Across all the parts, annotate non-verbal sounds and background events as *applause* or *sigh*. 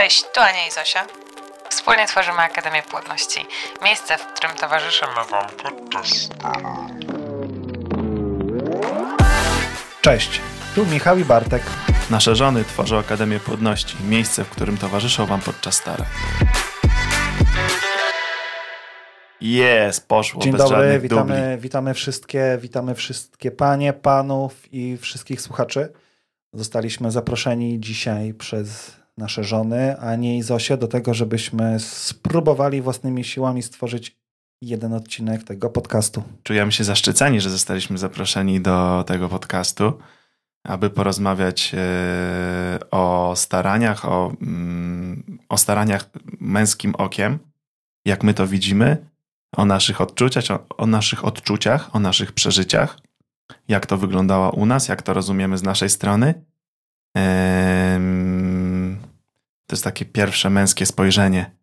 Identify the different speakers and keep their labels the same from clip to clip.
Speaker 1: Cześć, tu Ania i Zosia. Wspólnie tworzymy Akademię Płodności. Miejsce, w którym towarzyszymy Wam podczas
Speaker 2: Cześć, tu Michał i Bartek.
Speaker 3: Nasze żony tworzą Akademię Płodności, miejsce, w którym towarzyszą Wam podczas starań. Jest, poszło
Speaker 2: Dzień
Speaker 3: bez
Speaker 2: dobry, witamy,
Speaker 3: dubli.
Speaker 2: witamy wszystkie, witamy wszystkie panie, panów i wszystkich słuchaczy. Zostaliśmy zaproszeni dzisiaj przez nasze żony, Anię i Zosię, do tego, żebyśmy spróbowali własnymi siłami stworzyć jeden odcinek tego podcastu.
Speaker 3: Czujemy się zaszczyceni, że zostaliśmy zaproszeni do tego podcastu, aby porozmawiać e, o staraniach, o, mm, o staraniach męskim okiem, jak my to widzimy, o naszych odczuciach, o, o naszych odczuciach, o naszych przeżyciach, jak to wyglądało u nas, jak to rozumiemy z naszej strony. To jest takie pierwsze męskie spojrzenie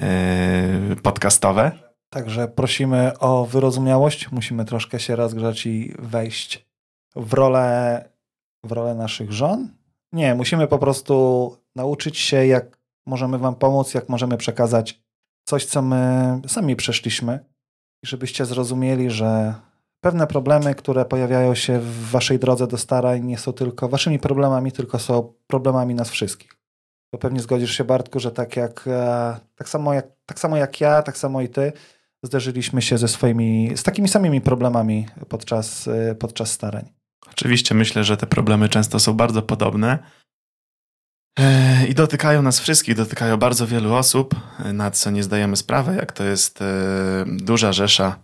Speaker 3: e, podcastowe.
Speaker 2: Także prosimy o wyrozumiałość. Musimy troszkę się rozgrzać i wejść w rolę, w rolę naszych żon. Nie, musimy po prostu nauczyć się, jak możemy Wam pomóc, jak możemy przekazać coś, co my sami przeszliśmy, i żebyście zrozumieli, że pewne problemy, które pojawiają się w Waszej drodze do starań, nie są tylko Waszymi problemami, tylko są problemami nas wszystkich. Bo pewnie zgodzisz się, Bartku, że tak jak, e, tak samo jak, tak samo jak ja, tak samo i Ty, zderzyliśmy się ze swoimi, z takimi samymi problemami podczas, e, podczas starań.
Speaker 3: Oczywiście myślę, że te problemy często są bardzo podobne e, i dotykają nas wszystkich, dotykają bardzo wielu osób, na co nie zdajemy sprawy, jak to jest duża rzesza.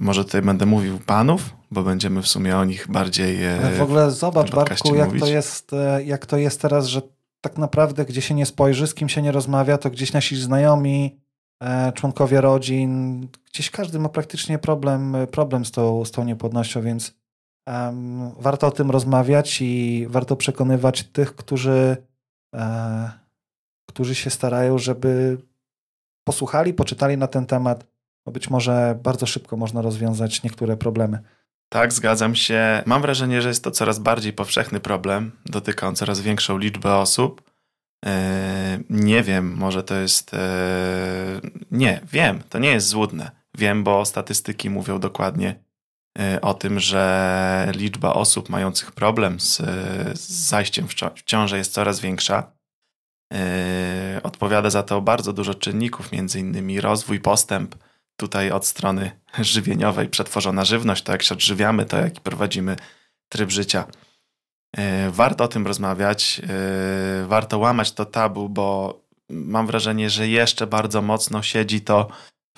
Speaker 3: Może tutaj będę mówił panów, bo będziemy w sumie o nich bardziej.
Speaker 2: Ale w ogóle zobacz, Bartku, jak
Speaker 3: mówić.
Speaker 2: to, jest, jak to jest teraz, że tak naprawdę gdzie się nie spojrzy, z kim się nie rozmawia, to gdzieś nasi znajomi, e, członkowie rodzin, gdzieś każdy ma praktycznie problem, problem z, tą, z tą niepłodnością, więc em, warto o tym rozmawiać i warto przekonywać tych, którzy, e, którzy się starają, żeby posłuchali, poczytali na ten temat, bo być może bardzo szybko można rozwiązać niektóre problemy.
Speaker 3: Tak, zgadzam się. Mam wrażenie, że jest to coraz bardziej powszechny problem. Dotyka on coraz większą liczbę osób. E, Nie wiem, może to jest. e, Nie, wiem, to nie jest złudne. Wiem, bo statystyki mówią dokładnie e, o tym, że liczba osób mających problem z, zajściem w w ciążę jest coraz większa. Odpowiada za to bardzo dużo czynników, między innymi rozwój, postęp. Tutaj od strony żywieniowej przetworzona żywność, to jak się odżywiamy, to jaki prowadzimy tryb życia. E, Warto o tym rozmawiać, e, warto łamać to tabu, bo mam wrażenie, że jeszcze bardzo mocno siedzi to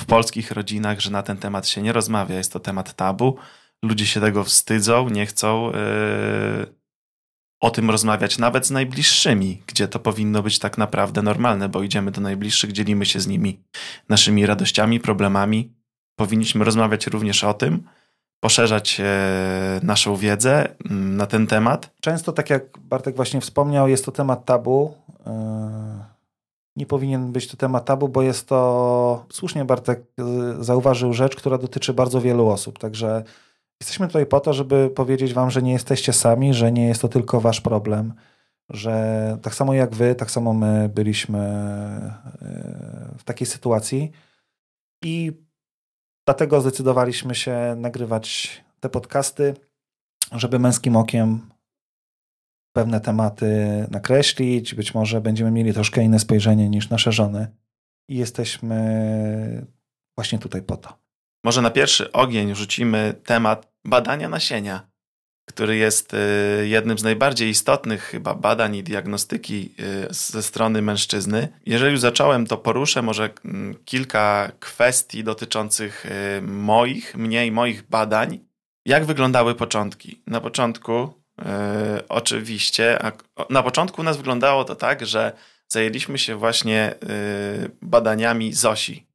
Speaker 3: w polskich rodzinach, że na ten temat się nie rozmawia. Jest to temat tabu. Ludzie się tego wstydzą, nie chcą e, o tym rozmawiać nawet z najbliższymi, gdzie to powinno być tak naprawdę normalne, bo idziemy do najbliższych, dzielimy się z nimi naszymi radościami, problemami. Powinniśmy rozmawiać również o tym, poszerzać e, naszą wiedzę mm, na ten temat.
Speaker 2: Często, tak jak Bartek właśnie wspomniał, jest to temat tabu. Yy, Nie powinien być to temat tabu, bo jest to, słusznie Bartek yy, zauważył rzecz, która dotyczy bardzo wielu osób. Także jesteśmy tutaj po to, żeby powiedzieć Wam, że nie jesteście sami, że nie jest to tylko Wasz problem, że tak samo jak Wy, tak samo my byliśmy yy, w takiej sytuacji i dlatego zdecydowaliśmy się nagrywać te podcasty, żeby męskim okiem pewne tematy nakreślić. Być może będziemy mieli troszkę inne spojrzenie niż nasze żony. I jesteśmy właśnie tutaj po to.
Speaker 3: Może na pierwszy ogień rzucimy temat badania nasienia, który jest y, jednym z najbardziej istotnych chyba badań i diagnostyki y, ze strony mężczyzny. Jeżeli już zacząłem, to poruszę może mm, kilka kwestii dotyczących y, moich, mnie i moich badań. Jak wyglądały początki? Na początku, oczywiście, na początku u nas wyglądało to tak, że zajęliśmy się właśnie badaniami Zosi,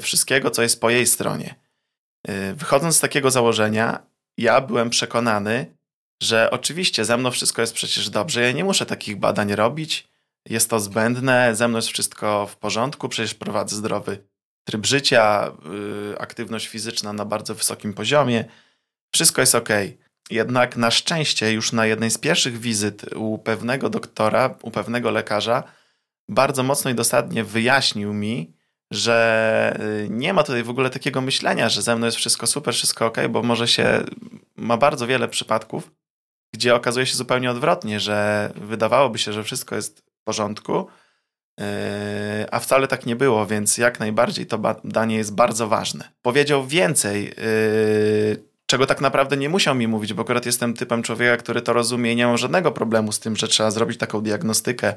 Speaker 3: wszystkiego, co jest po jej stronie. Y, Wychodząc z takiego założenia, ja byłem przekonany, że oczywiście ze mną wszystko jest przecież dobrze, ja nie muszę takich badań robić, jest to zbędne, ze mną jest wszystko w porządku, przecież prowadzę zdrowy tryb życia, y, aktywność fizyczna na bardzo wysokim poziomie, wszystko jest ok. Jednak na szczęście już na jednej z pierwszych wizyt u pewnego doktora, u pewnego lekarza bardzo mocno i dosadnie wyjaśnił mi, że y, nie ma tutaj w ogóle takiego myślenia, że ze mną jest wszystko super, wszystko ok, bo może się, ma bardzo wiele przypadków, gdzie okazuje się zupełnie odwrotnie, że wydawałoby się, że wszystko jest w porządku, yy, a wcale tak nie było, więc jak najbardziej to badanie jest bardzo ważne. Powiedział więcej, yy, czego tak naprawdę nie musiał mi mówić, bo akurat jestem typem człowieka, który to rozumie i nie mam żadnego problemu z tym, że trzeba zrobić taką diagnostykę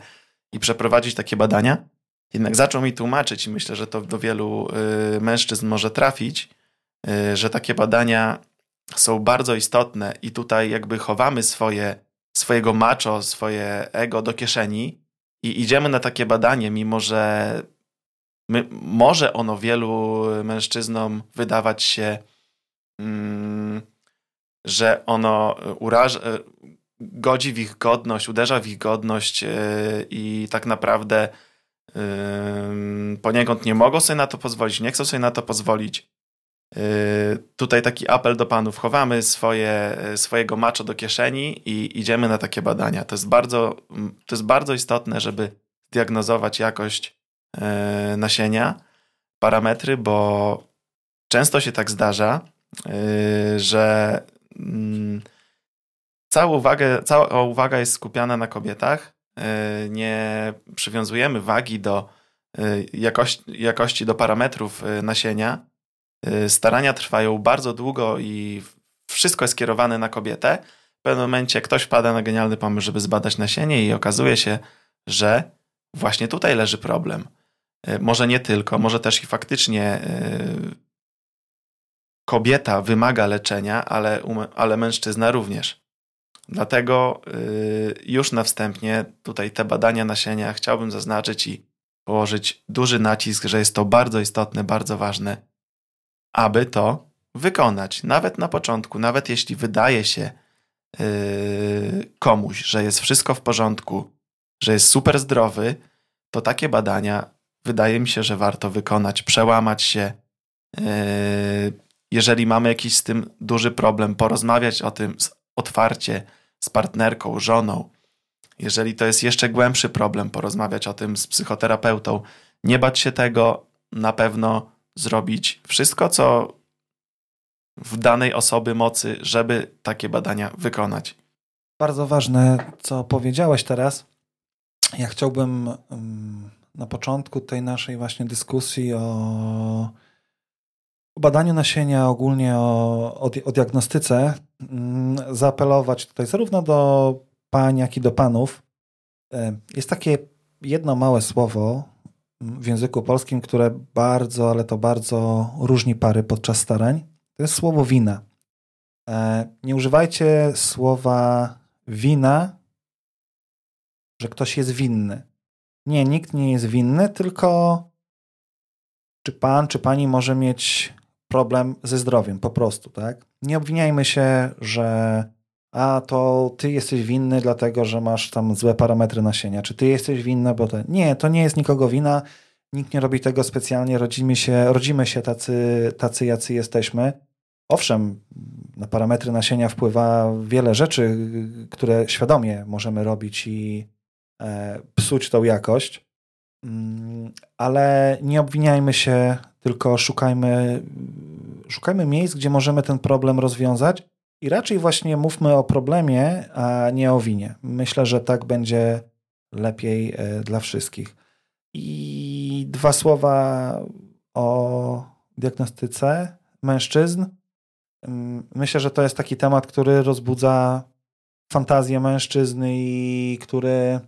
Speaker 3: i przeprowadzić takie badania. Jednak zaczął mi tłumaczyć i myślę, że to do wielu yy, mężczyzn może trafić, że takie badania są bardzo istotne i tutaj jakby chowamy swoje, swojego macho, swoje ego do kieszeni i idziemy na takie badanie, mimo że my, może ono wielu mężczyznom wydawać się, mm, że ono uraża, godzi w ich godność, uderza w ich godność yy, i tak naprawdę poniekąd nie mogą sobie na to pozwolić, nie chcą sobie na to pozwolić. Yy, tutaj taki apel do panów. Chowamy swoje, swojego maczo do kieszeni i idziemy na takie badania. To jest bardzo, to jest bardzo istotne, żeby diagnozować jakość yy, nasienia, parametry, bo często się tak zdarza, yy, że mm, cała uwaga, cała uwaga jest skupiana na kobietach. Nie przywiązujemy wagi do jakości, jakości do parametrów nasienia Y, starania trwają bardzo długo i wszystko jest kierowane na kobietę. W pewnym momencie ktoś wpada na genialny pomysł, żeby zbadać nasienie i okazuje się, że właśnie tutaj leży problem. Może nie tylko, może też i faktycznie kobieta wymaga leczenia, ale, ale mężczyzna również. Dlatego już na wstępie tutaj te badania nasienia chciałbym zaznaczyć i położyć duży nacisk, że jest to bardzo istotne, bardzo ważne aby to wykonać. Nawet na początku, nawet jeśli wydaje się yy, komuś, że jest wszystko w porządku, że jest super zdrowy, to takie badania wydaje mi się, że warto wykonać, przełamać się. Yy, jeżeli mamy jakiś z tym duży problem, porozmawiać o tym otwarcie z partnerką, żoną. Jeżeli to jest jeszcze głębszy problem, porozmawiać o tym z psychoterapeutą. Nie bać się tego, na pewno zrobić wszystko, co w danej osoby mocy, żeby takie badania wykonać.
Speaker 2: Bardzo ważne, co powiedziałeś teraz. Ja chciałbym na początku tej naszej właśnie dyskusji o, o badaniu nasienia, ogólnie o, o, o diagnostyce, zaapelować tutaj zarówno do pań, jak i do panów. E, jest takie jedno małe słowo, w języku polskim, które bardzo, ale to bardzo różni pary podczas starań. To jest słowo wina. E, nie używajcie słowa wina, że ktoś jest winny. Nie, nikt nie jest winny, tylko czy pan, czy pani może mieć problem ze zdrowiem, po prostu, tak? Nie obwiniajmy się, że a to ty jesteś winny, dlatego że masz tam złe parametry nasienia, czy ty jesteś winna, bo to. Nie, to nie jest nikogo wina. Nikt nie robi tego specjalnie, rodzimy się, rodzimy się tacy, tacy, jacy jesteśmy. Owszem, na parametry nasienia wpływa wiele rzeczy, które świadomie możemy robić i e, psuć tą jakość, mm, ale nie obwiniajmy się, tylko szukajmy, szukajmy miejsc, gdzie możemy ten problem rozwiązać i raczej właśnie mówmy o problemie, a nie o winie. Myślę, że tak będzie lepiej e, dla wszystkich. I dwa słowa o diagnostyce mężczyzn. Mm, myślę, że to jest taki temat, który rozbudza fantazję mężczyzn i który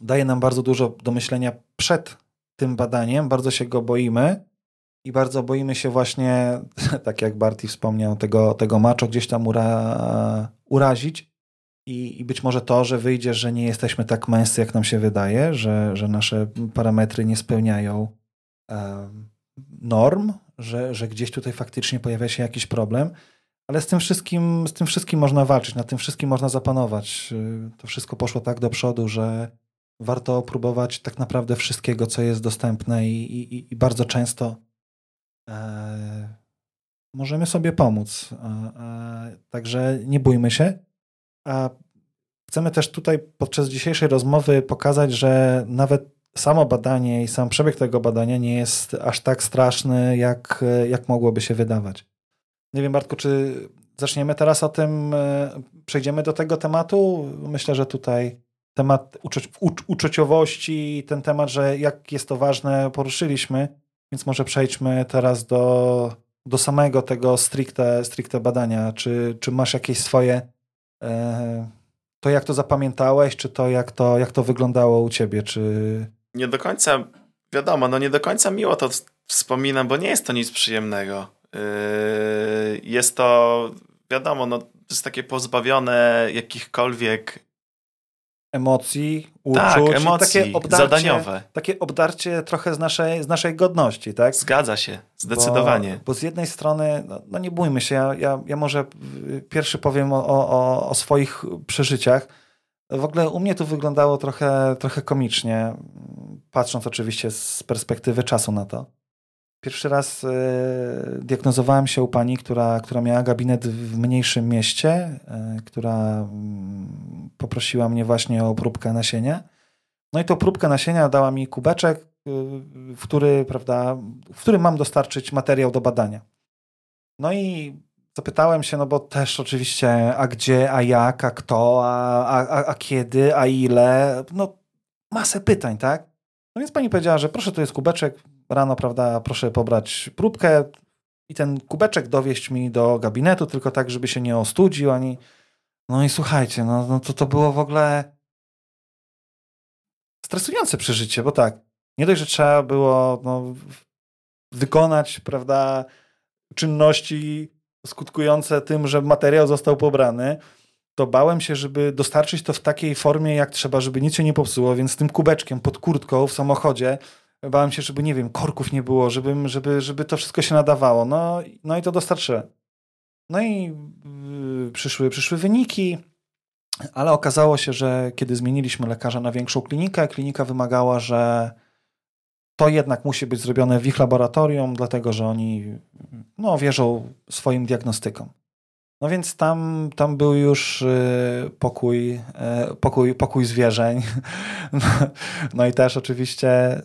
Speaker 2: daje nam bardzo dużo do myślenia przed tym badaniem. Bardzo się go boimy i bardzo boimy się właśnie, *laughs* tak jak Barty wspomniał, tego, tego maczo gdzieś tam ura, urazić. I, I być może to, że wyjdzie, że nie jesteśmy tak męscy, jak nam się wydaje, że, że nasze parametry nie spełniają e, norm, że, że gdzieś tutaj faktycznie pojawia się jakiś problem, ale z tym wszystkim, z tym wszystkim można walczyć, nad tym wszystkim można zapanować. To wszystko poszło tak do przodu, że warto próbować tak naprawdę wszystkiego, co jest dostępne i, i, i bardzo często możemy sobie pomóc. E, e, także nie bójmy się. A chcemy też tutaj podczas dzisiejszej rozmowy pokazać, że nawet samo badanie i sam przebieg tego badania nie jest aż tak straszny, jak, jak mogłoby się wydawać. Nie wiem, Bartku, czy zaczniemy teraz o tym, e, przejdziemy do tego tematu? Myślę, że tutaj temat uczu uczuciowości, ten temat, że jak jest to ważne, poruszyliśmy, więc może przejdźmy teraz do, do samego tego stricte, stricte badania. Czy, czy masz jakieś swoje e, to, jak to zapamiętałeś, czy to jak, to, jak to wyglądało u ciebie, czy...
Speaker 3: Nie do końca, wiadomo, no nie do końca miło to wspominam, bo nie jest to nic przyjemnego. Yy, jest to, wiadomo, no, jest takie pozbawione jakichkolwiek
Speaker 2: emocji, uczuć,
Speaker 3: tak, emocji, takie obdarcie, zadaniowe.
Speaker 2: Takie obdarcie trochę z naszej, z naszej godności, tak?
Speaker 3: Zgadza się, zdecydowanie.
Speaker 2: Bo, bo z jednej strony, no, no, nie bójmy się, ja, ja, ja może pierwszy powiem o, o, o swoich przeżyciach. W ogóle u mnie to wyglądało trochę, trochę komicznie, patrząc oczywiście z perspektywy czasu na to. Pierwszy raz y, diagnozowałem się u pani, która, która miała gabinet w mniejszym mieście, y, która y, poprosiła mnie właśnie o próbkę nasienia. No i tą próbkę nasienia dała mi kubeczek, y, w, który, prawda, w którym mam dostarczyć materiał do badania. No i zapytałem się, no bo też oczywiście, a gdzie, a jak, a kto, a, a, a kiedy, a ile, no masę pytań, tak? No więc pani powiedziała, że proszę, tu jest kubeczek, rano, prawda, proszę pobrać próbkę i ten kubeczek dowieść mi do gabinetu, tylko tak, żeby się nie ostudził ani. No i słuchajcie, no, no to to było w ogóle stresujące przeżycie, bo tak, nie dość, że trzeba było no, wykonać, prawda, czynności skutkujące tym, że materiał został pobrany, to bałem się, żeby dostarczyć to w takiej formie, jak trzeba, żeby nic się nie popsuło, więc tym kubeczkiem pod kurtką w samochodzie Bałem się, żeby, nie wiem, korków nie było, żeby, żeby, żeby to wszystko się nadawało. No, no i to dostarczyłem. No i yy, przyszły, przyszły wyniki, ale okazało się, że kiedy zmieniliśmy lekarza na większą klinikę, klinika wymagała, że to jednak musi być zrobione w ich laboratorium, dlatego że oni no, wierzą swoim diagnostykom. No więc tam, tam był już y, pokój, y, pokój, pokój zwierzeń. *laughs* No i też oczywiście y,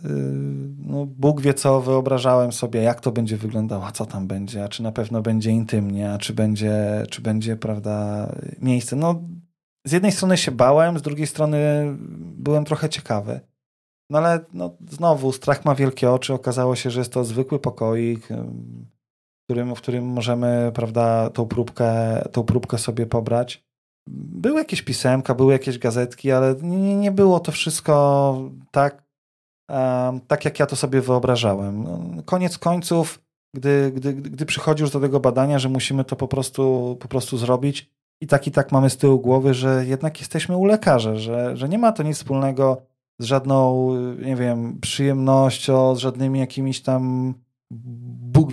Speaker 2: no Bóg wie co wyobrażałem sobie, jak to będzie wyglądało, co tam będzie, a czy na pewno będzie intymnie, a czy będzie, czy będzie prawda, miejsce. No z jednej strony się bałem, z drugiej strony byłem trochę ciekawy. No ale no, znowu strach ma wielkie oczy. Okazało się, że jest to zwykły pokoik którym, w którym możemy prawda, tą, próbkę, tą próbkę sobie pobrać. Były jakieś pisemka, były jakieś gazetki, ale nie, nie było to wszystko tak, um, tak, jak ja to sobie wyobrażałem. No, koniec końców, gdy, gdy, gdy przychodzi już do tego badania, że musimy to po prostu, po prostu zrobić, i tak i tak mamy z tyłu głowy, że jednak jesteśmy u lekarza, że, że nie ma to nic wspólnego z żadną, nie wiem, przyjemnością, z żadnymi jakimiś tam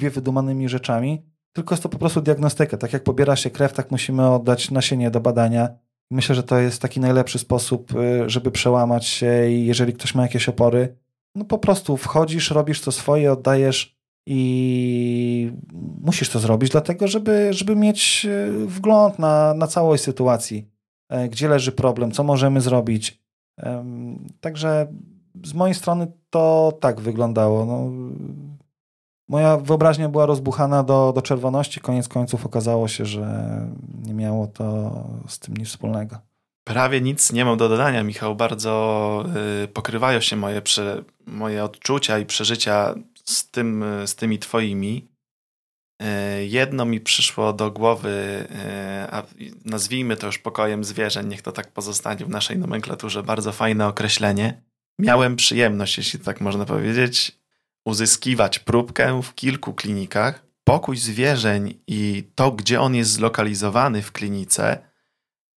Speaker 2: Bóg wydumanymi rzeczami, tylko jest to po prostu diagnostyka. Tak jak pobiera się krew, tak musimy oddać nasienie do badania. Myślę, że to jest taki najlepszy sposób, y, żeby przełamać się i jeżeli ktoś ma jakieś opory, no po prostu wchodzisz, robisz to swoje, oddajesz i musisz to zrobić, dlatego żeby, żeby mieć y, wgląd na, na całej sytuacji, e, gdzie leży problem, co możemy zrobić. Także z mojej strony to tak wyglądało. No, moja wyobraźnia była rozbuchana do, do czerwoności. Koniec końców okazało się, że nie miało to z tym nic wspólnego.
Speaker 3: Prawie nic nie mam do dodania, Michał. Bardzo y, pokrywają się moje, prze, moje odczucia i przeżycia z, tym, z tymi twoimi. Y, jedno mi przyszło do głowy, y, a nazwijmy to już pokojem zwierzeń, niech to tak pozostanie w naszej nomenklaturze. Bardzo fajne określenie. Miałem przyjemność, jeśli tak można powiedzieć, uzyskiwać próbkę w kilku klinikach. Pokój zwierzeń i to, gdzie on jest zlokalizowany w klinice,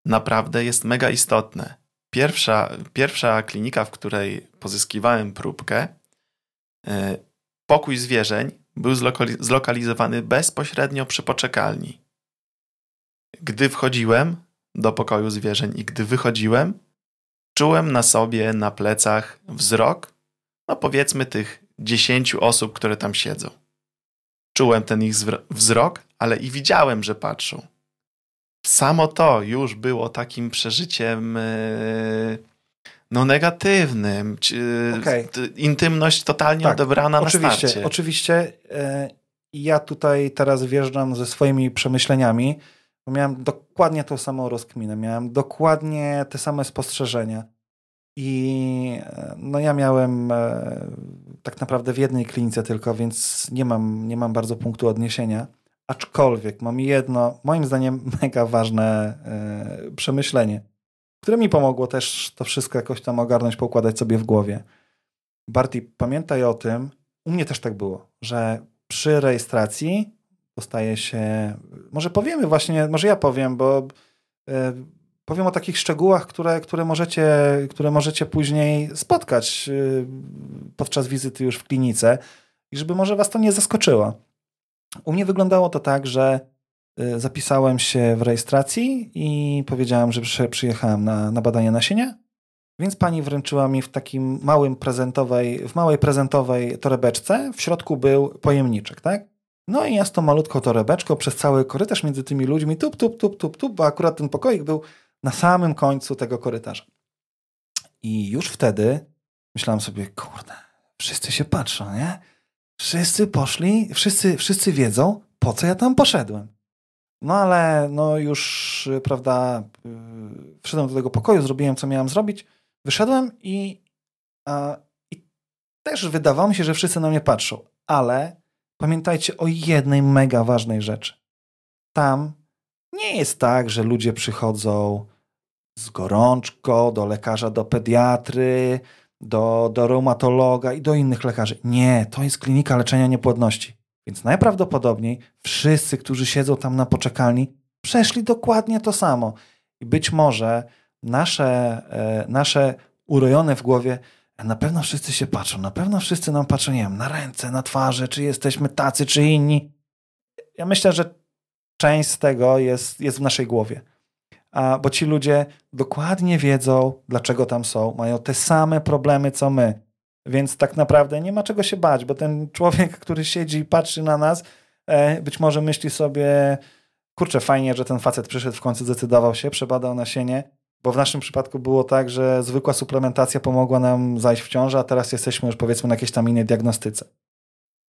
Speaker 3: naprawdę jest mega istotne. Pierwsza, pierwsza klinika, w której pozyskiwałem próbkę, e, pokój zwierzeń był zlokalizowany bezpośrednio przy poczekalni. Gdy wchodziłem do pokoju zwierzeń i gdy wychodziłem, czułem na sobie, na plecach wzrok, no powiedzmy tych dziesięciu osób, które tam siedzą. Czułem ten ich wzrok, ale i widziałem, że patrzą. Samo to już było takim przeżyciem, e, No negatywnym. Okay. Intymność totalnie tak, odebrana
Speaker 2: oczywiście,
Speaker 3: na starcie.
Speaker 2: Oczywiście. E, ja tutaj teraz wjeżdżam ze swoimi przemyśleniami, bo miałem dokładnie tą samą rozkminę, miałem dokładnie te same spostrzeżenia. I e, no ja miałem e, tak naprawdę w jednej klinice tylko, więc nie mam, nie mam bardzo punktu odniesienia. Aczkolwiek mam jedno, moim zdaniem, *laughs* mega ważne e, przemyślenie, które mi pomogło też to wszystko jakoś tam ogarnąć, poukładać sobie w głowie. Barty, pamiętaj o tym, u mnie też tak było, że przy rejestracji dostaje się, może powiemy właśnie, może ja powiem, bo powiem o takich szczegółach, które, które, możecie, które możecie później spotkać y, podczas wizyty już w klinice i żeby może was to nie zaskoczyło. U mnie wyglądało to tak, że y, zapisałem się w rejestracji i powiedziałem, że przyjechałem na, na badanie nasienia, więc pani wręczyła mi w takim małym prezentowej, w małej prezentowej torebeczce, w środku był pojemniczek, tak? No i ja z tą malutką torebeczką przez cały korytarz między tymi ludźmi, tup, tup, tup, tup, tup, bo akurat ten pokoik był na samym końcu tego korytarza. I już wtedy myślałem sobie, kurde, wszyscy się patrzą, nie? Wszyscy poszli, wszyscy, wszyscy wiedzą, po co ja tam poszedłem. No ale no już, prawda, yy, wszedłem do tego pokoju, zrobiłem, co miałem zrobić, wyszedłem i, a, i też wydawało mi się, że wszyscy na mnie patrzą. Ale pamiętajcie o jednej mega ważnej rzeczy. Tam nie jest tak, że ludzie przychodzą z gorączką do lekarza, do pediatry, do, do reumatologa i do innych lekarzy. Nie, to jest klinika leczenia niepłodności. Więc najprawdopodobniej wszyscy, którzy siedzą tam na poczekalni, przeszli dokładnie to samo. I być może nasze, e, nasze urojone w głowie, na pewno wszyscy się patrzą, na pewno wszyscy nam patrzą, nie wiem, na ręce, na twarze, czy jesteśmy tacy, czy inni. Ja myślę, że część z tego jest, jest w naszej głowie a, bo ci ludzie dokładnie wiedzą, dlaczego tam są, mają te same problemy co my. Więc tak naprawdę nie ma czego się bać, bo ten człowiek, który siedzi i patrzy na nas, e, być może myśli sobie, kurczę, fajnie, że ten facet przyszedł, w końcu zdecydował się, przebadał nasienie, bo w naszym przypadku było tak, że zwykła suplementacja pomogła nam zajść w ciążę, a teraz jesteśmy już powiedzmy na jakiejś tam innej diagnostyce.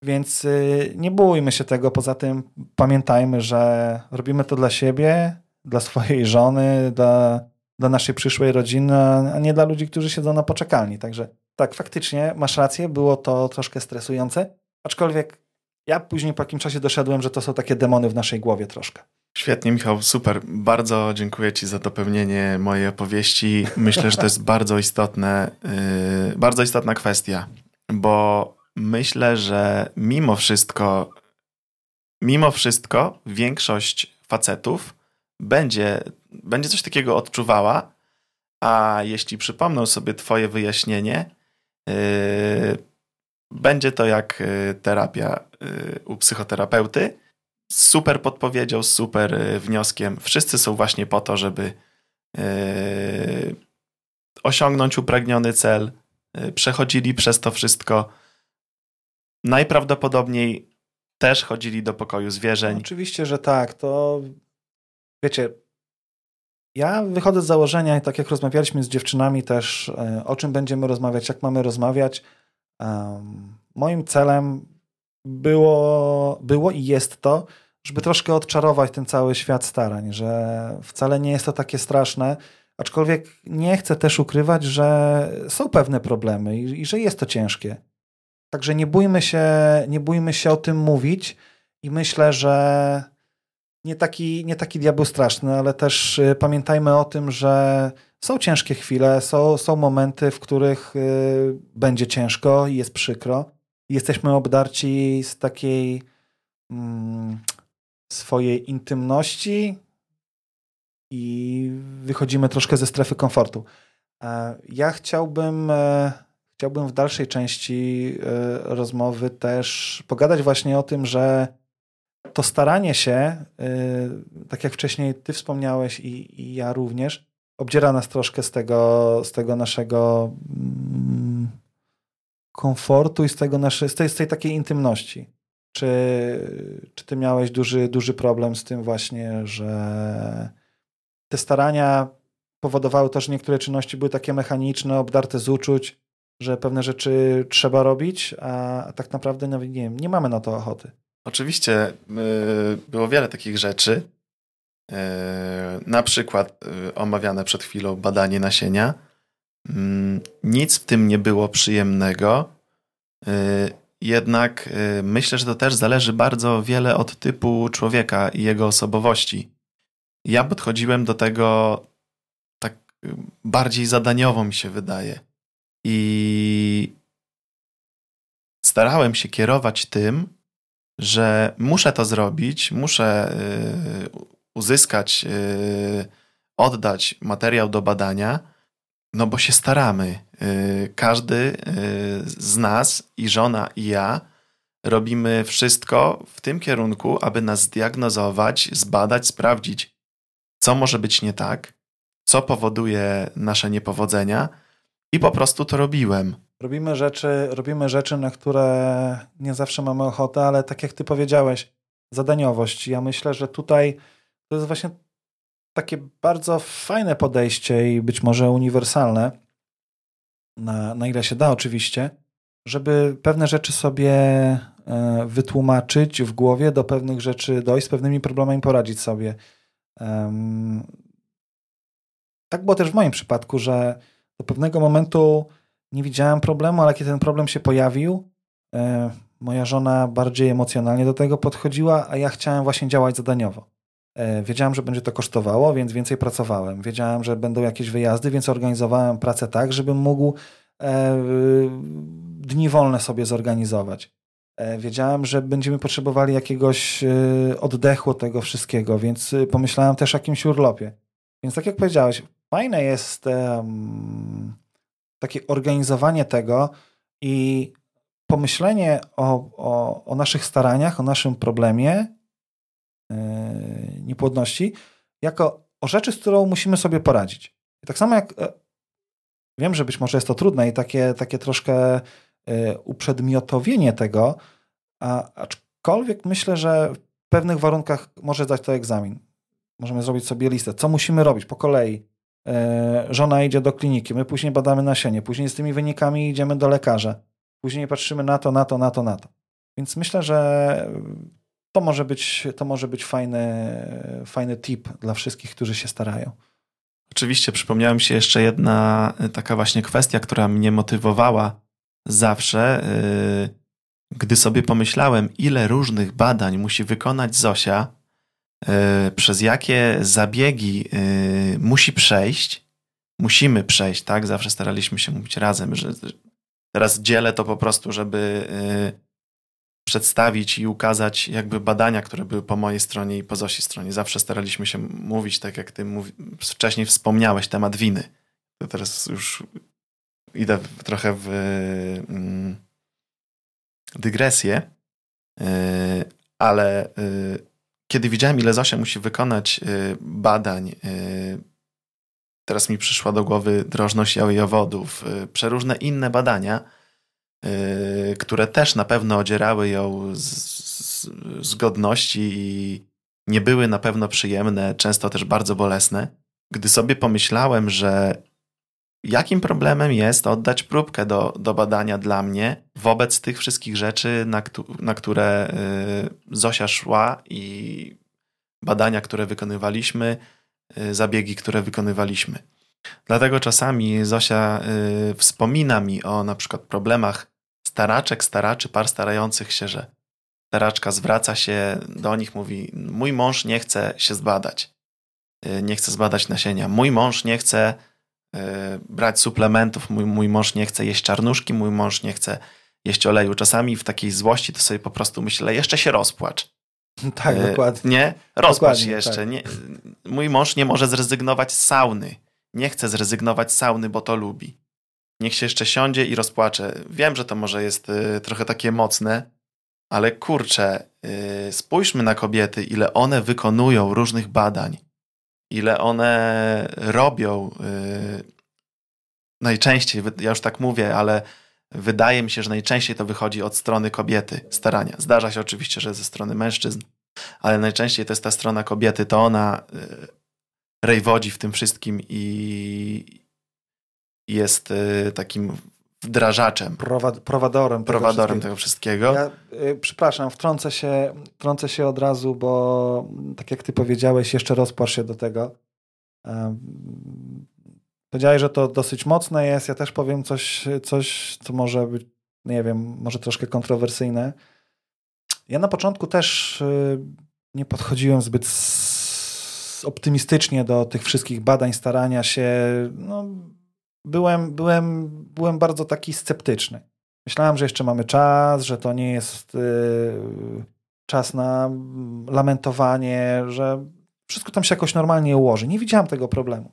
Speaker 2: Więc y, nie bójmy się tego, poza tym pamiętajmy, że robimy to dla siebie, dla swojej żony, dla, dla naszej przyszłej rodziny, a nie dla ludzi, którzy siedzą na poczekalni. Także tak, faktycznie masz rację, było to troszkę stresujące, aczkolwiek ja później po jakim czasie doszedłem, że to są takie demony w naszej głowie troszkę.
Speaker 3: Świetnie, Michał, super. Bardzo dziękuję Ci za dopełnienie mojej opowieści. Myślę, że to jest bardzo istotne, yy, bardzo istotna kwestia, bo myślę, że mimo wszystko, mimo wszystko większość facetów będzie, będzie coś takiego odczuwała, a jeśli przypomną sobie Twoje wyjaśnienie, yy, będzie to jak yy, terapia yy, u psychoterapeuty. Super podpowiedzią, super yy, wnioskiem. Wszyscy są właśnie po to, żeby yy, osiągnąć upragniony cel, yy, przechodzili przez to wszystko. Najprawdopodobniej też chodzili do pokoju zwierzeń.
Speaker 2: Oczywiście, że tak. To wiecie, ja wychodzę z założenia, tak jak rozmawialiśmy z dziewczynami też, e, o czym będziemy rozmawiać, jak mamy rozmawiać. Moim celem było, było i jest to, żeby troszkę odczarować ten cały świat starań, że wcale nie jest to takie straszne, aczkolwiek nie chcę też ukrywać, że są pewne problemy i, i że jest to ciężkie. Także nie bójmy się, nie bójmy się o tym mówić i myślę, że nie taki, nie taki diabeł straszny, ale też y, pamiętajmy o tym, że są ciężkie chwile, są, są momenty, w których y, będzie ciężko i jest przykro. Jesteśmy obdarci z takiej mm, swojej intymności i wychodzimy troszkę ze strefy komfortu. E, ja chciałbym, e, chciałbym w dalszej części e, rozmowy też pogadać właśnie o tym, że to staranie się, y, tak jak wcześniej ty wspomniałeś i, i ja również, obdziera nas troszkę z tego, z tego naszego mm, komfortu i z, tego nasze, z, tej, z tej takiej intymności. Czy, czy ty miałeś duży, duży problem z tym właśnie, że te starania powodowały to, że niektóre czynności były takie mechaniczne, obdarte z uczuć, że pewne rzeczy trzeba robić, a tak naprawdę nie, nie mamy na to ochoty.
Speaker 3: Oczywiście było wiele takich rzeczy, na przykład omawiane przed chwilą badanie nasienia. Mm, nic w tym nie było przyjemnego, jednak myślę, że to też zależy bardzo wiele od typu człowieka i jego osobowości. Ja podchodziłem do tego tak bardziej zadaniowo, mi się wydaje. I starałem się kierować tym, że muszę to zrobić, muszę y, uzyskać, y, oddać materiał do badania, no bo się staramy. Y, każdy z nas, i żona, i ja, robimy wszystko w tym kierunku, aby nas zdiagnozować, zbadać, sprawdzić, co może być nie tak, co powoduje nasze niepowodzenia, i po prostu to robiłem.
Speaker 2: Robimy rzeczy, robimy rzeczy, na które nie zawsze mamy ochotę, ale tak jak ty powiedziałeś, zadaniowość. Ja myślę, że tutaj to jest właśnie takie bardzo fajne podejście i być może uniwersalne, na, na ile się da oczywiście, żeby pewne rzeczy sobie e, wytłumaczyć w głowie, do pewnych rzeczy dojść, z pewnymi problemami poradzić sobie. Tak było też w moim przypadku, że do pewnego momentu nie widziałem problemu, ale kiedy ten problem się pojawił, e, moja żona bardziej emocjonalnie do tego podchodziła, a ja chciałem właśnie działać zadaniowo. E, wiedziałem, że będzie to kosztowało, więc więcej pracowałem. Wiedziałem, że będą jakieś wyjazdy, więc organizowałem pracę tak, żebym mógł e, dni wolne sobie zorganizować. Wiedziałem, że będziemy potrzebowali jakiegoś oddechu od tego wszystkiego, więc pomyślałem też o jakimś urlopie. Więc tak jak powiedziałeś, fajne jest um, takie organizowanie tego i pomyślenie o, o, o naszych staraniach, o naszym problemie yy, niepłodności, jako o rzeczy, z którą musimy sobie poradzić. I tak samo jak e, wiem, że być może jest to trudne i takie, takie troszkę e, uprzedmiotowienie tego, a, aczkolwiek myślę, że w pewnych warunkach może zdać to egzamin. Możemy zrobić sobie listę, co musimy robić po kolei. E, żona idzie do kliniki, my później badamy nasienie, później z tymi wynikami idziemy do lekarza, później patrzymy na to, na to, na to, na to. Więc myślę, że to może być, to może być fajny, fajny tip dla wszystkich, którzy się starają.
Speaker 3: Oczywiście przypomniała mi się jeszcze jedna e, taka właśnie kwestia, która mnie motywowała zawsze, e, gdy sobie pomyślałem, ile różnych badań musi wykonać Zosia, E, przez jakie zabiegi e, musi przejść, musimy przejść, tak? Zawsze staraliśmy się mówić razem, że teraz dzielę to po prostu, żeby e, przedstawić i ukazać jakby badania, które były po mojej stronie i po Zosi stronie. Zawsze staraliśmy się mówić, tak jak ty mówi, wcześniej wspomniałeś, temat winy. To teraz już idę trochę w mm, dygresję, ale kiedy widziałem, ile Zosia musi wykonać y, badań, y, teraz mi przyszła do głowy drożność jałowodów, y, przeróżne inne badania, które też na pewno odzierały ją z, z, z godności i nie były na pewno przyjemne, często też bardzo bolesne. Gdy sobie pomyślałem, że jakim problemem jest oddać próbkę do, do badania dla mnie wobec tych wszystkich rzeczy, na, na które y, Zosia szła i badania, które wykonywaliśmy, y, zabiegi, które wykonywaliśmy. Dlatego czasami Zosia y, wspomina mi o na przykład problemach staraczek, staraczy, par starających się, że staraczka zwraca się do nich, mówi: Mój mąż nie chce się zbadać, nie chce zbadać nasienia, mój mąż nie chce brać suplementów. Mój, mój mąż nie chce jeść czarnuszki, mój mąż nie chce jeść oleju. Czasami w takiej złości to sobie po prostu myślę, jeszcze się rozpłacz. *laughs*
Speaker 2: Tak, e, dokładnie.
Speaker 3: Nie? Rozpłacz dokładnie, jeszcze. Tak. Nie, mój mąż nie może zrezygnować z sauny. Nie chce zrezygnować z sauny, bo to lubi. Niech się jeszcze siądzie i rozpłacze. Wiem, że to może jest y, trochę takie mocne, ale kurczę, y, spójrzmy na kobiety, ile one wykonują różnych badań ile one robią. Y, najczęściej, ja już tak mówię, ale wydaje mi się, że najczęściej to wychodzi od strony kobiety starania. Zdarza się oczywiście, że ze strony mężczyzn, ale najczęściej to jest ta strona kobiety, to ona y, rejwodzi w tym wszystkim i jest y, takim wdrażaczem.
Speaker 2: Prowad prowadorem.
Speaker 3: Prowadorem tego wszystkiego.
Speaker 2: Ja, y, przepraszam, wtrącę się, wtrącę się od razu, bo tak jak ty powiedziałeś, jeszcze rozpłacz się do tego. Um, powiedziałeś, że to dosyć mocne jest. Ja też powiem coś, coś, co może być, nie wiem, może troszkę kontrowersyjne. Ja na początku też y, nie podchodziłem zbyt optymistycznie do tych wszystkich badań, starania się. No, byłem, byłem, byłem bardzo taki sceptyczny. Myślałem, że jeszcze mamy czas, że to nie jest yy, czas na lamentowanie, że wszystko tam się jakoś normalnie ułoży. Nie widziałem tego problemu.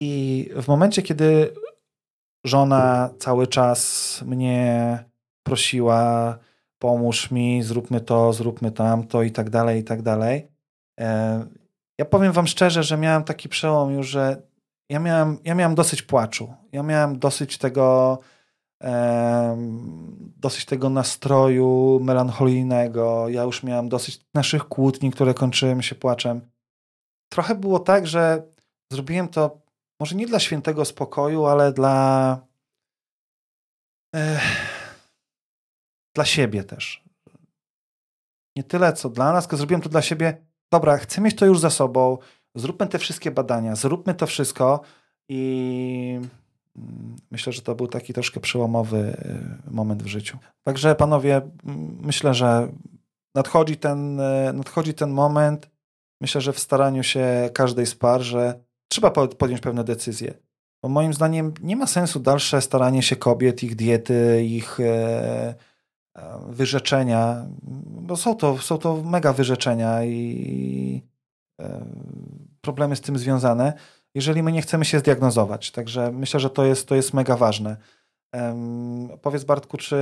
Speaker 2: I w momencie, kiedy żona cały czas mnie prosiła, pomóż mi, zróbmy to, zróbmy tamto i tak dalej, i tak dalej. E, ja powiem wam szczerze, że miałem taki przełom już, że ja miałem, ja miałem dosyć płaczu. Ja miałem dosyć tego, dosyć tego nastroju melancholijnego. Ja już miałem dosyć naszych kłótni, które kończyły się płaczem. Trochę było tak, że zrobiłem to może nie dla świętego spokoju, ale dla dla siebie też. Nie tyle co dla nas, tylko zrobiłem to dla siebie. Dobra, chcę mieć to już za sobą zróbmy te wszystkie badania, zróbmy to wszystko i mm, myślę, że to był taki troszkę przełomowy y, moment w życiu. Także panowie, myślę, że nadchodzi ten, y, nadchodzi ten moment, myślę, że w staraniu się każdej z par, że trzeba podjąć pewne decyzje. Bo moim zdaniem nie ma sensu dalsze staranie się kobiet, ich diety, ich e, e, wyrzeczenia, bo są to, są to mega wyrzeczenia i problemy z tym związane, jeżeli my nie chcemy się zdiagnozować. Także myślę, że to jest, to jest mega ważne. Powiedz Bartku, czy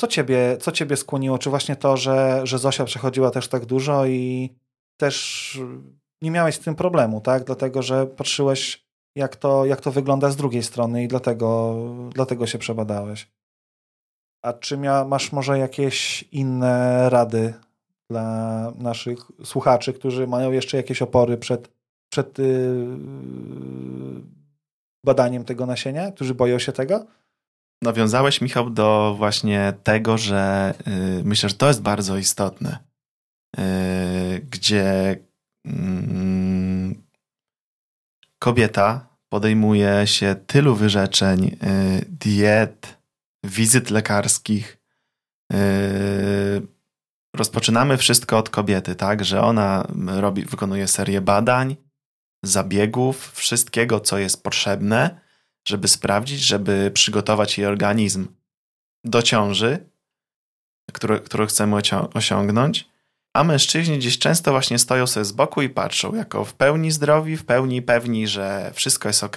Speaker 2: co ciebie, co ciebie skłoniło? Czy właśnie to, że, że Zosia przechodziła też tak dużo i też nie miałeś z tym problemu, tak? Dlatego, że patrzyłeś, jak to, jak to wygląda z drugiej strony i dlatego, dlatego się przebadałeś. A czy mia, masz może jakieś inne rady dla naszych słuchaczy, którzy mają jeszcze jakieś opory przed, przed yy, badaniem tego nasienia, którzy boją się tego?
Speaker 3: Nawiązałeś, Michał, do właśnie tego, że yy, myślę, że to jest bardzo istotne, yy, gdzie mm, kobieta podejmuje się tylu wyrzeczeń, y, diet, wizyt lekarskich, y, rozpoczynamy wszystko od kobiety, tak? Że ona robi, wykonuje serię badań, zabiegów, wszystkiego, co jest potrzebne, żeby sprawdzić, żeby przygotować jej organizm do ciąży, który, którą chcemy osiągnąć. A mężczyźni gdzieś często właśnie stoją sobie z boku i patrzą, jako w pełni zdrowi, w pełni pewni, że wszystko jest ok.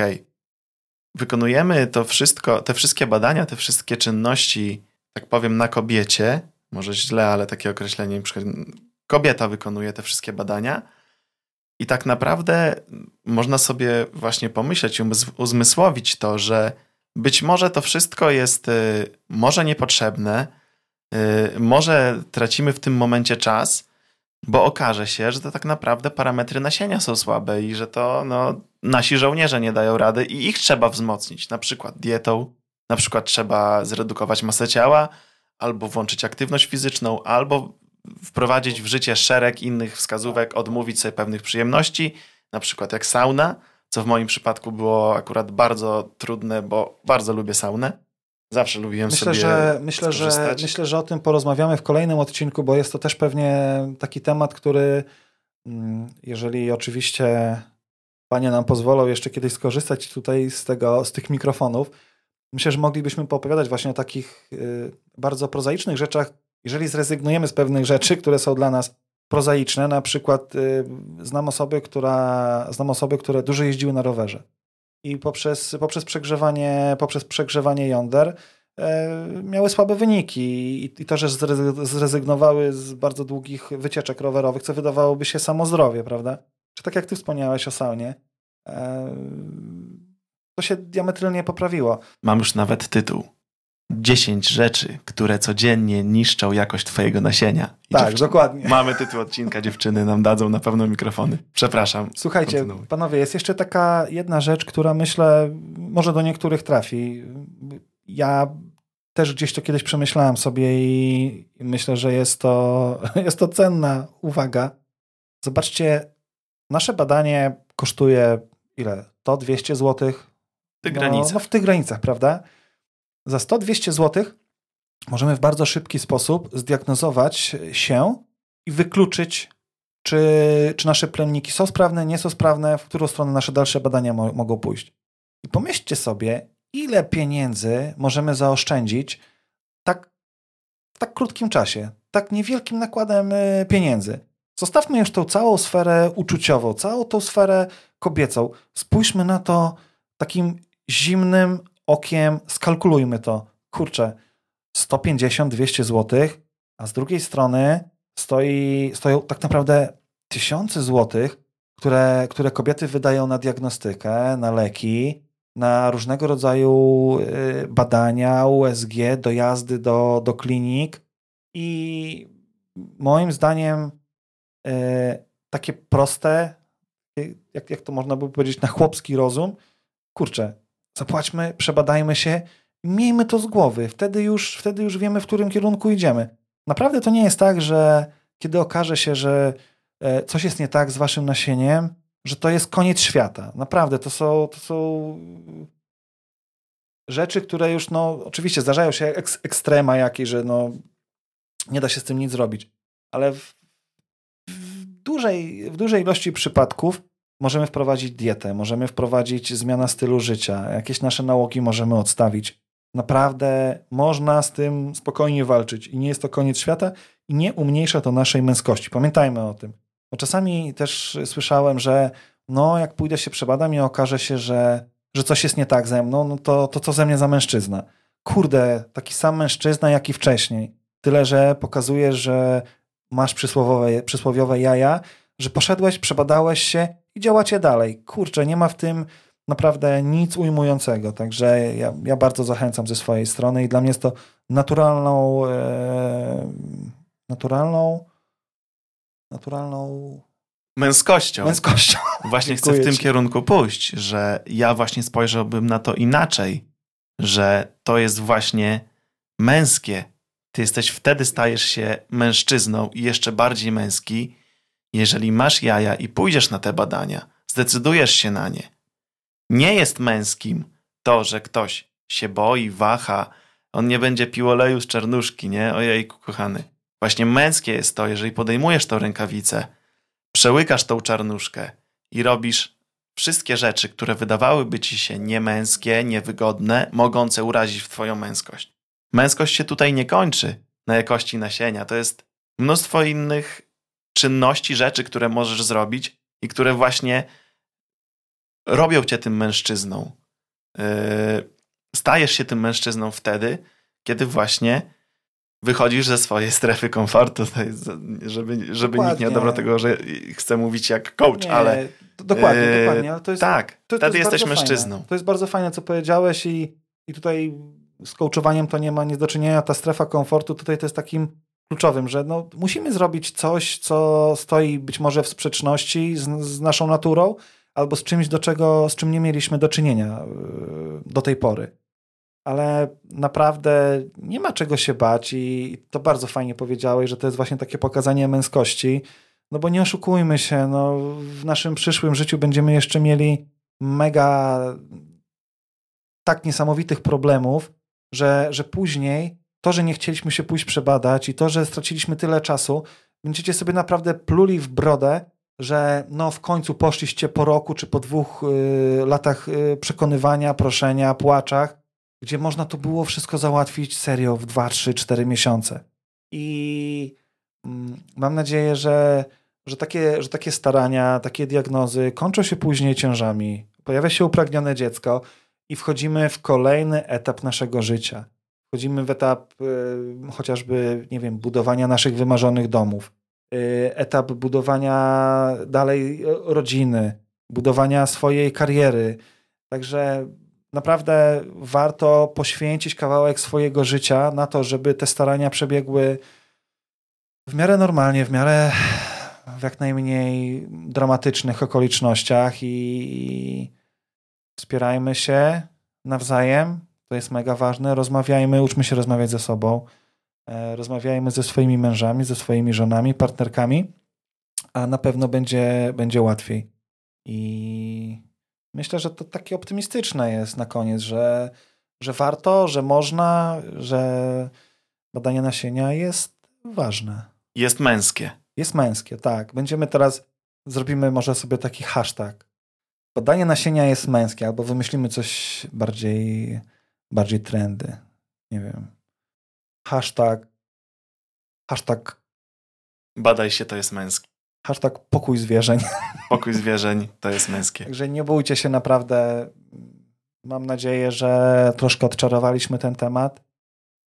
Speaker 3: Wykonujemy to wszystko, te wszystkie badania, te wszystkie czynności, tak powiem, na kobiecie, może źle, ale takie określenie, kobieta wykonuje te wszystkie badania. I tak naprawdę można sobie właśnie pomyśleć, uzmysłowić to, że być może to wszystko jest y, może niepotrzebne, y, może tracimy w tym momencie czas, bo okaże się, że to tak naprawdę parametry nasienia są słabe i że to no, nasi żołnierze nie dają rady i ich trzeba wzmocnić, na przykład dietą, na przykład trzeba zredukować masę ciała, albo włączyć aktywność fizyczną, albo wprowadzić w życie szereg innych wskazówek, odmówić sobie pewnych przyjemności, na przykład jak sauna, co w moim przypadku było akurat bardzo trudne, bo bardzo lubię saunę. Zawsze lubiłem
Speaker 2: myślę,
Speaker 3: sobie
Speaker 2: że, myślę, że Myślę, że o tym porozmawiamy w kolejnym odcinku, bo jest to też pewnie taki temat, który mm, jeżeli oczywiście panie nam pozwolą jeszcze kiedyś skorzystać tutaj z, tego, z tych mikrofonów, Myślę, że moglibyśmy poopowiadać właśnie o takich y, bardzo prozaicznych rzeczach. Jeżeli zrezygnujemy z pewnych rzeczy, które są dla nas prozaiczne, na przykład y, znam osoby, która, znam osoby, które dużo jeździły na rowerze i poprzez, poprzez, przegrzewanie, poprzez przegrzewanie jąder e, miały słabe wyniki i, i to, że zrezygnowały z bardzo długich wycieczek rowerowych, co wydawałoby się samo zdrowie, prawda? Czy tak jak ty wspomniałeś o saunie, e, to się diametralnie poprawiło.
Speaker 3: Mam już nawet tytuł. 10 rzeczy, które codziennie niszczą jakość twojego nasienia.
Speaker 2: I tak, dokładnie.
Speaker 3: Mamy tytuł odcinka, dziewczyny nam dadzą na pewno mikrofony. Przepraszam.
Speaker 2: Słuchajcie, kontynuuj. panowie, jest jeszcze taka jedna rzecz, która myślę, może do niektórych trafi. Ja też gdzieś to kiedyś przemyślałem sobie i myślę, że jest to, *laughs* jest to cenna uwaga. Zobaczcie, nasze badanie kosztuje ile? To 200 zł?
Speaker 3: W tych no, granicach.
Speaker 2: No w tych granicach, prawda? Za 100-200 zł możemy w bardzo szybki sposób zdiagnozować się i wykluczyć, czy, czy nasze plemniki są sprawne, nie są sprawne, w którą stronę nasze dalsze badania mo mogą pójść. I pomyślcie sobie, ile pieniędzy możemy zaoszczędzić tak, w tak krótkim czasie, tak niewielkim nakładem y, pieniędzy. Zostawmy już tą całą sferę uczuciową, całą tą sferę kobiecą. Spójrzmy na to takim zimnym okiem, skalkulujmy to. Kurczę, 150-200 zł, a z drugiej strony stoi, stoją tak naprawdę tysiące złotych, które, które kobiety wydają na diagnostykę, na leki, na różnego rodzaju y, badania, USG, dojazdy do, do klinik i moim zdaniem y, takie proste, y, jak, jak to można by powiedzieć, na chłopski rozum, kurczę, zapłaćmy, przebadajmy się, miejmy to z głowy, wtedy już, wtedy już wiemy, w którym kierunku idziemy. Naprawdę to nie jest tak, że kiedy okaże się, że e, coś jest nie tak z waszym nasieniem, że to jest koniec świata. Naprawdę, to są, to są rzeczy, które już, no, oczywiście zdarzają się ek ekstrema jakieś, że no, nie da się z tym nic zrobić, ale w, w, dużej, w dużej ilości przypadków możemy wprowadzić dietę, możemy wprowadzić zmianę stylu życia, jakieś nasze nałogi możemy odstawić. Naprawdę można z tym spokojnie walczyć i nie jest to koniec świata i nie umniejsza to naszej męskości. Pamiętajmy o tym. Bo czasami też słyszałem, że no jak pójdę się przebadam i okaże się, że, że coś jest nie tak ze mną, no to, to co ze mnie za mężczyzna? Kurde, taki sam mężczyzna jak i wcześniej. Tyle, że pokazuje, że masz przysłowiowe, przysłowiowe jaja, że poszedłeś, przebadałeś się i działacie dalej. Kurczę, nie ma w tym naprawdę nic ujmującego. Także ja, ja bardzo zachęcam ze swojej strony i dla mnie jest to naturalną, e, naturalną naturalną
Speaker 3: męskością.
Speaker 2: Męskością. *laughs*
Speaker 3: Właśnie chcę w tym ci. kierunku pójść, że ja właśnie spojrzałbym na to inaczej, że to jest właśnie męskie. Ty jesteś wtedy stajesz się mężczyzną i jeszcze bardziej męski, jeżeli masz jaja i pójdziesz na te badania, zdecydujesz się na nie. Nie jest męskim to, że ktoś się boi, waha, on nie będzie pił oleju z czarnuszki, nie? Ojej, kochany. Właśnie męskie jest to, jeżeli podejmujesz tą rękawicę, przełykasz tą czarnuszkę i robisz wszystkie rzeczy, które wydawałyby ci się niemęskie, niewygodne, mogące urazić w twoją męskość. Męskość się tutaj nie kończy na jakości nasienia. To jest mnóstwo innych czynności, rzeczy, które możesz zrobić i które właśnie robią cię tym mężczyzną. Yy, stajesz się tym mężczyzną wtedy, kiedy właśnie wychodzisz ze swojej strefy komfortu, *laughs* żeby, żeby nikt nie odebrał tego, że chcę mówić jak coach, nie, ale...
Speaker 2: Dokładnie, yy, dokładnie. Ale to jest,
Speaker 3: tak,
Speaker 2: to, to
Speaker 3: wtedy
Speaker 2: jest
Speaker 3: jesteś mężczyzną.
Speaker 2: Fajne. To jest bardzo fajne, co powiedziałeś i, i tutaj z coachowaniem to nie ma nic do czynienia. Ta strefa komfortu tutaj to jest takim kluczowym, że no, musimy zrobić coś, co stoi być może w sprzeczności z, z naszą naturą, albo z czymś, do czego, z czym nie mieliśmy do czynienia yy, do tej pory. Ale naprawdę nie ma czego się bać i to bardzo fajnie powiedziałeś, że to jest właśnie takie pokazanie męskości, no bo nie oszukujmy się, no w naszym przyszłym życiu będziemy jeszcze mieli mega tak niesamowitych problemów, że, że później to, że nie chcieliśmy się pójść przebadać i to, że straciliśmy tyle czasu, będziecie sobie naprawdę pluli w brodę, że no w końcu poszliście po roku czy po dwóch y, latach y, przekonywania, proszenia, płaczach, gdzie można to było wszystko załatwić serio w 2, 3, 4 miesiące. I mm, mam nadzieję, że, że, takie, że takie starania, takie diagnozy kończą się później ciężami. Pojawia się upragnione dziecko i wchodzimy w kolejny etap naszego życia. Wchodzimy w etap y, chociażby, nie wiem, budowania naszych wymarzonych domów, y, etap budowania dalej rodziny, budowania swojej kariery. Także naprawdę warto poświęcić kawałek swojego życia na to, żeby te starania przebiegły w miarę normalnie, w miarę w jak najmniej dramatycznych okolicznościach i wspierajmy się nawzajem. To jest mega ważne. Rozmawiajmy, uczmy się rozmawiać ze sobą. E, rozmawiajmy ze swoimi mężami, ze swoimi żonami, partnerkami, a na pewno będzie, będzie łatwiej. I myślę, że to takie optymistyczne jest na koniec, że, że warto, że można, że badanie nasienia jest ważne.
Speaker 3: Jest męskie.
Speaker 2: Jest męskie, tak. Będziemy teraz, zrobimy może sobie taki hashtag. Badanie nasienia jest męskie, albo wymyślimy coś bardziej, bardziej trendy. Nie wiem. Hashtag, hashtag,
Speaker 3: Badaj się, to jest męskie.
Speaker 2: hashtag pokój zwierzeń.
Speaker 3: Pokój zwierzeń to jest *laughs* męskie.
Speaker 2: Także nie bójcie się naprawdę. Mam nadzieję, że troszkę odczarowaliśmy ten temat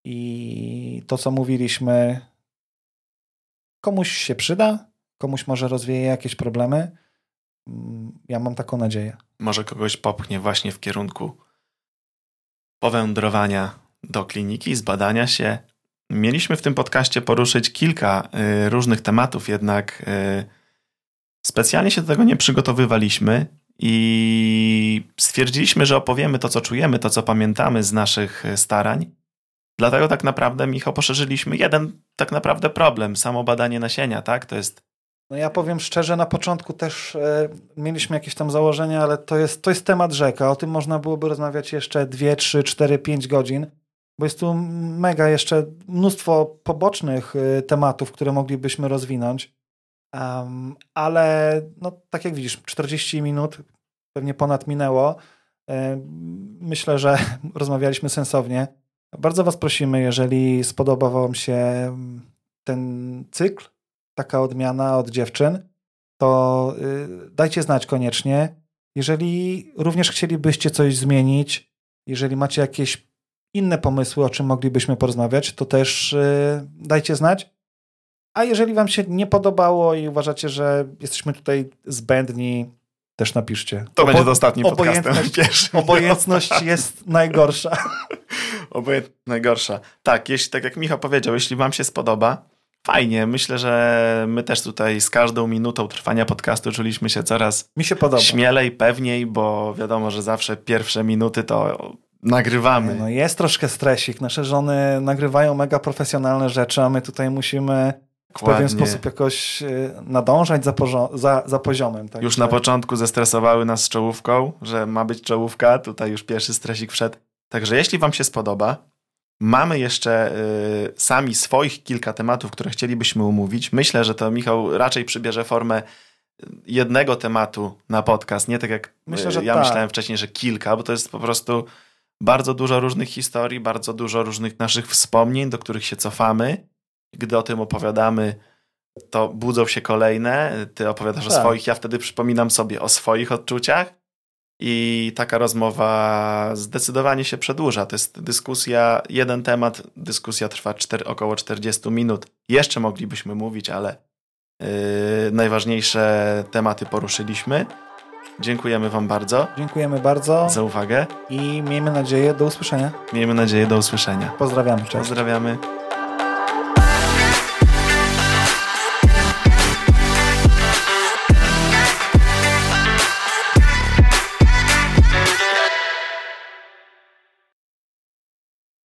Speaker 2: i to, co mówiliśmy, komuś się przyda, komuś może rozwieje jakieś problemy. Mm, Ja mam taką nadzieję.
Speaker 3: Może kogoś popchnie właśnie w kierunku powędrowania do kliniki, zbadania się. Mieliśmy w tym podcaście poruszyć kilka y, różnych tematów, jednak y, specjalnie się do tego nie przygotowywaliśmy i stwierdziliśmy, że opowiemy to, co czujemy, to, co pamiętamy z naszych y, starań. Dlatego tak naprawdę, Michał, poszerzyliśmy jeden tak naprawdę problem, samo badanie nasienia, tak? To jest
Speaker 2: No ja powiem szczerze, na początku też e, mieliśmy jakieś tam założenia, ale to jest, to jest temat rzeka. O tym można byłoby rozmawiać jeszcze 2, 3, 4, 5 godzin, bo jest tu mega jeszcze mnóstwo pobocznych e, tematów, które moglibyśmy rozwinąć. Um, ale no, tak jak widzisz, 40 minut pewnie ponad minęło. E, myślę, że *laughs* rozmawialiśmy sensownie. Bardzo Was prosimy, jeżeli spodobał Wam się ten cykl, taka odmiana od dziewczyn, to y, dajcie znać koniecznie. Jeżeli również chcielibyście coś zmienić, jeżeli macie jakieś inne pomysły, o czym moglibyśmy porozmawiać, to też y, dajcie znać. A jeżeli Wam się nie podobało i uważacie, że jesteśmy tutaj zbędni, też napiszcie.
Speaker 3: To
Speaker 2: Obo-
Speaker 3: będzie podcastem.
Speaker 2: obojętność-. *laughs* Obojętność jest najgorsza. *laughs*
Speaker 3: Obojętnie najgorsza. Tak, jeśli, tak jak Michał powiedział, jeśli wam się spodoba, fajnie. Myślę, że my też tutaj z każdą minutą trwania podcastu czuliśmy się coraz
Speaker 2: Mi się podoba.
Speaker 3: śmielej, pewniej, bo wiadomo, że zawsze pierwsze minuty to nagrywamy.
Speaker 2: No jest troszkę stresik. Nasze żony nagrywają mega profesjonalne rzeczy, a my tutaj musimy w pewien
Speaker 3: Dokładnie.
Speaker 2: sposób jakoś y, nadążać za, za, za poziomem. Tak?
Speaker 3: Już na początku zestresowały nas z czołówką, że ma być czołówka. Tutaj już pierwszy stresik wszedł. Także jeśli wam się spodoba, mamy jeszcze y, sami swoich kilka tematów, które chcielibyśmy umówić. Myślę, że to Michał raczej przybierze formę jednego tematu na podcast, nie tak jak
Speaker 2: Myślę,
Speaker 3: y,
Speaker 2: że
Speaker 3: ja
Speaker 2: tak.
Speaker 3: myślałem wcześniej, że kilka, bo to jest po prostu bardzo dużo różnych historii, bardzo dużo różnych naszych wspomnień, do których się cofamy. Gdy o tym opowiadamy, to budzą się kolejne. Ty opowiadasz o
Speaker 2: Tak.
Speaker 3: swoich, ja wtedy przypominam sobie o swoich odczuciach. I taka rozmowa zdecydowanie się przedłuża. To jest dyskusja, jeden temat, dyskusja trwa czter, około 40 minut. Jeszcze moglibyśmy mówić, ale yy, najważniejsze tematy poruszyliśmy. Dziękujemy Wam bardzo
Speaker 2: Dziękujemy bardzo
Speaker 3: za uwagę.
Speaker 2: i miejmy nadzieję do usłyszenia.
Speaker 3: Miejmy nadzieję do usłyszenia.
Speaker 2: Pozdrawiamy, cześć.
Speaker 3: Pozdrawiamy.